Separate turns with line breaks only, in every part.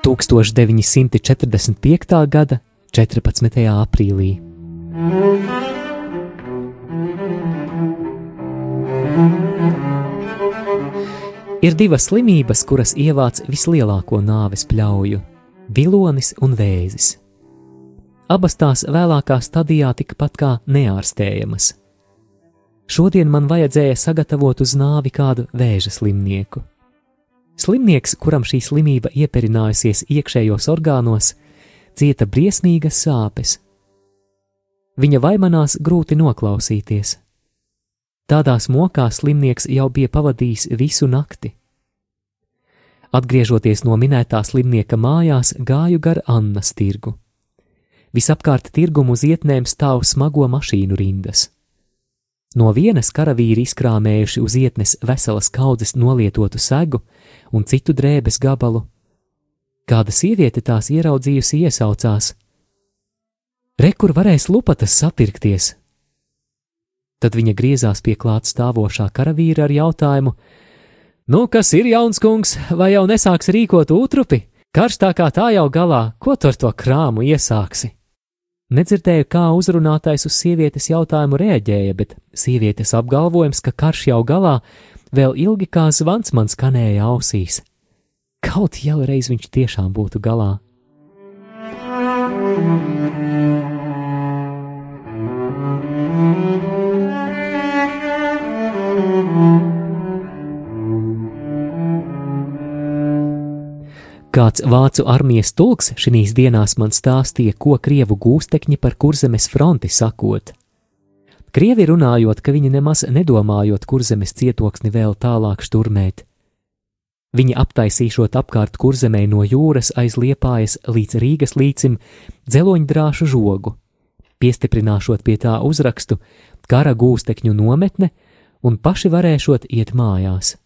Tūkstoš 945. gada 14. aprīlī. Ir divas slimības, kuras ievāc vislielāko nāves pļauju - vilonis un vēzis. Abas tās vēlākā stadijā tikpat kā neārstējamas. Šodien man vajadzēja sagatavot uz nāvi kādu vēža slimnieku. Slimnieks, kuram šī slimība ieperinājusies iekšējos orgānos, cieta briesmīgas sāpes. Viņa vaimanās grūti noklausīties. Tādās mokās slimnieks jau bija pavadījis visu nakti. Atgriežoties no minētā slimnieka mājās, gāju gar Annas tirgu. Visapkārt tirgumu uz ietnēm stāv smago mašīnu rindas. No vienas karavīri izkrāmējuši uz ietnes veselas kaudzes nolietotu segu un citu drēbes gabalu. Kāda sieviete tās ieraudzījusi iesaucās: Rekur varēs lupatas sapirkties, Tad viņa griezās pie klāt stāvošā karavīra ar jautājumu: Nu, kas ir jauns kungs, vai jau nesāks rīkot utrupi? Karstā kā tā jau galā, ko tu ar to krāmu iesāksi? Nedzirdēju, kā uzrunātais uz sievietes jautājumu reaģēja, bet sievietes apgalvojums, ka karš jau galā, vēl ilgi kā zvans man skanēja ausīs. Kaut jau reiz viņš tiešām būtu galā. Kāds vācu armijas tulks šīs dienās man stāstīja, ko krievu gūstekņi par kurzemes fronti sakot. Krievi runājot, ka viņi nemaz nedomājot kurzemes cietoksni vēl tālāk šturmēt. Viņi aptaisīšot apkārt kurzemē no jūras aiz liepājas līdz Rīgas līcim dzeloņdrāšu žogu, piestiprināšot pie tā uzrakstu kara gūstekņu nometne un paši varēšot iet mājās.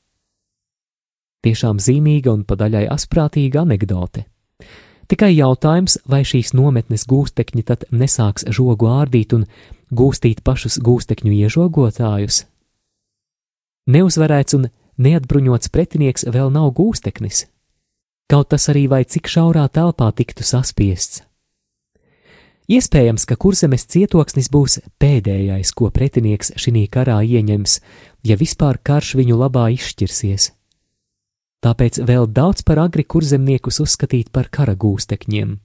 Tiešām zīmīga un padaļai asprātīga anekdote. Tikai jautājums, vai šīs nometnes gūstekņi tad nesāks žogu ārdīt un gūstīt pašus gūstekņu iežogotājus? Neuzvarēts un neatbruņots pretinieks vēl nav gūsteknis, kaut tas arī vai cik šaurā telpā tiktu saspiests. Iespējams, ka kurzemes cietoksnis būs pēdējais, ko pretinieks šī karā ieņems, ja vispār karš viņu labā izšķirsies tāpēc vēl daudz par agri kurzemniekus uzskatīt par karagūstekņiem.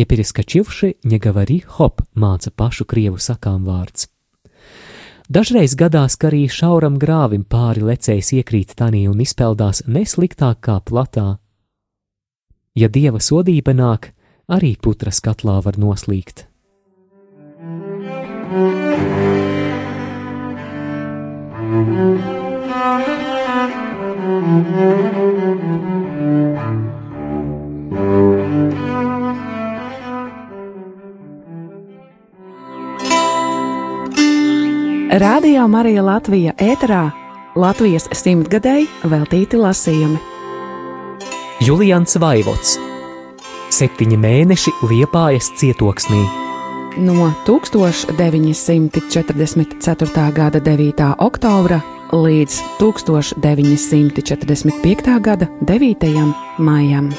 Ņepereskačivši ņegavarī hop māca pašu krievu sakām vārds. Dažreiz gadās, ka arī šauram grāvim pāri lecējs iekrīt tanī un izpeldās nesliktāk kā platā. Ja dieva sodība nāk, arī putra katlā var noslīgt. thank you
Radio Marija Latvija ēterā Latvijas simtgadēji veltīti lasījumi.
Julians Vaivots Septiņi mēneši Liepājas cietoksnī.
No 1944. gada 9. oktobra līdz 1945. gada 9. maijam.